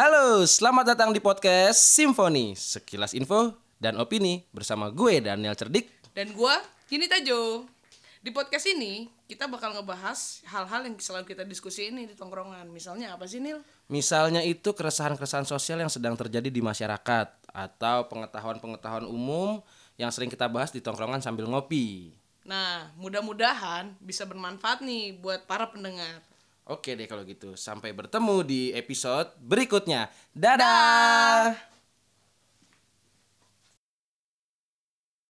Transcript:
Halo, selamat datang di podcast Simfoni. Sekilas info dan opini bersama gue Daniel Cerdik. Dan gua Kini Tajo. Di podcast ini kita bakal ngebahas hal-hal yang selalu kita diskusi ini di tongkrongan. Misalnya apa sih Nil? Misalnya itu keresahan-keresahan sosial yang sedang terjadi di masyarakat atau pengetahuan-pengetahuan umum yang sering kita bahas di tongkrongan sambil ngopi. Nah, mudah-mudahan bisa bermanfaat nih buat para pendengar. Oke deh kalau gitu, sampai bertemu di episode berikutnya. Dadah.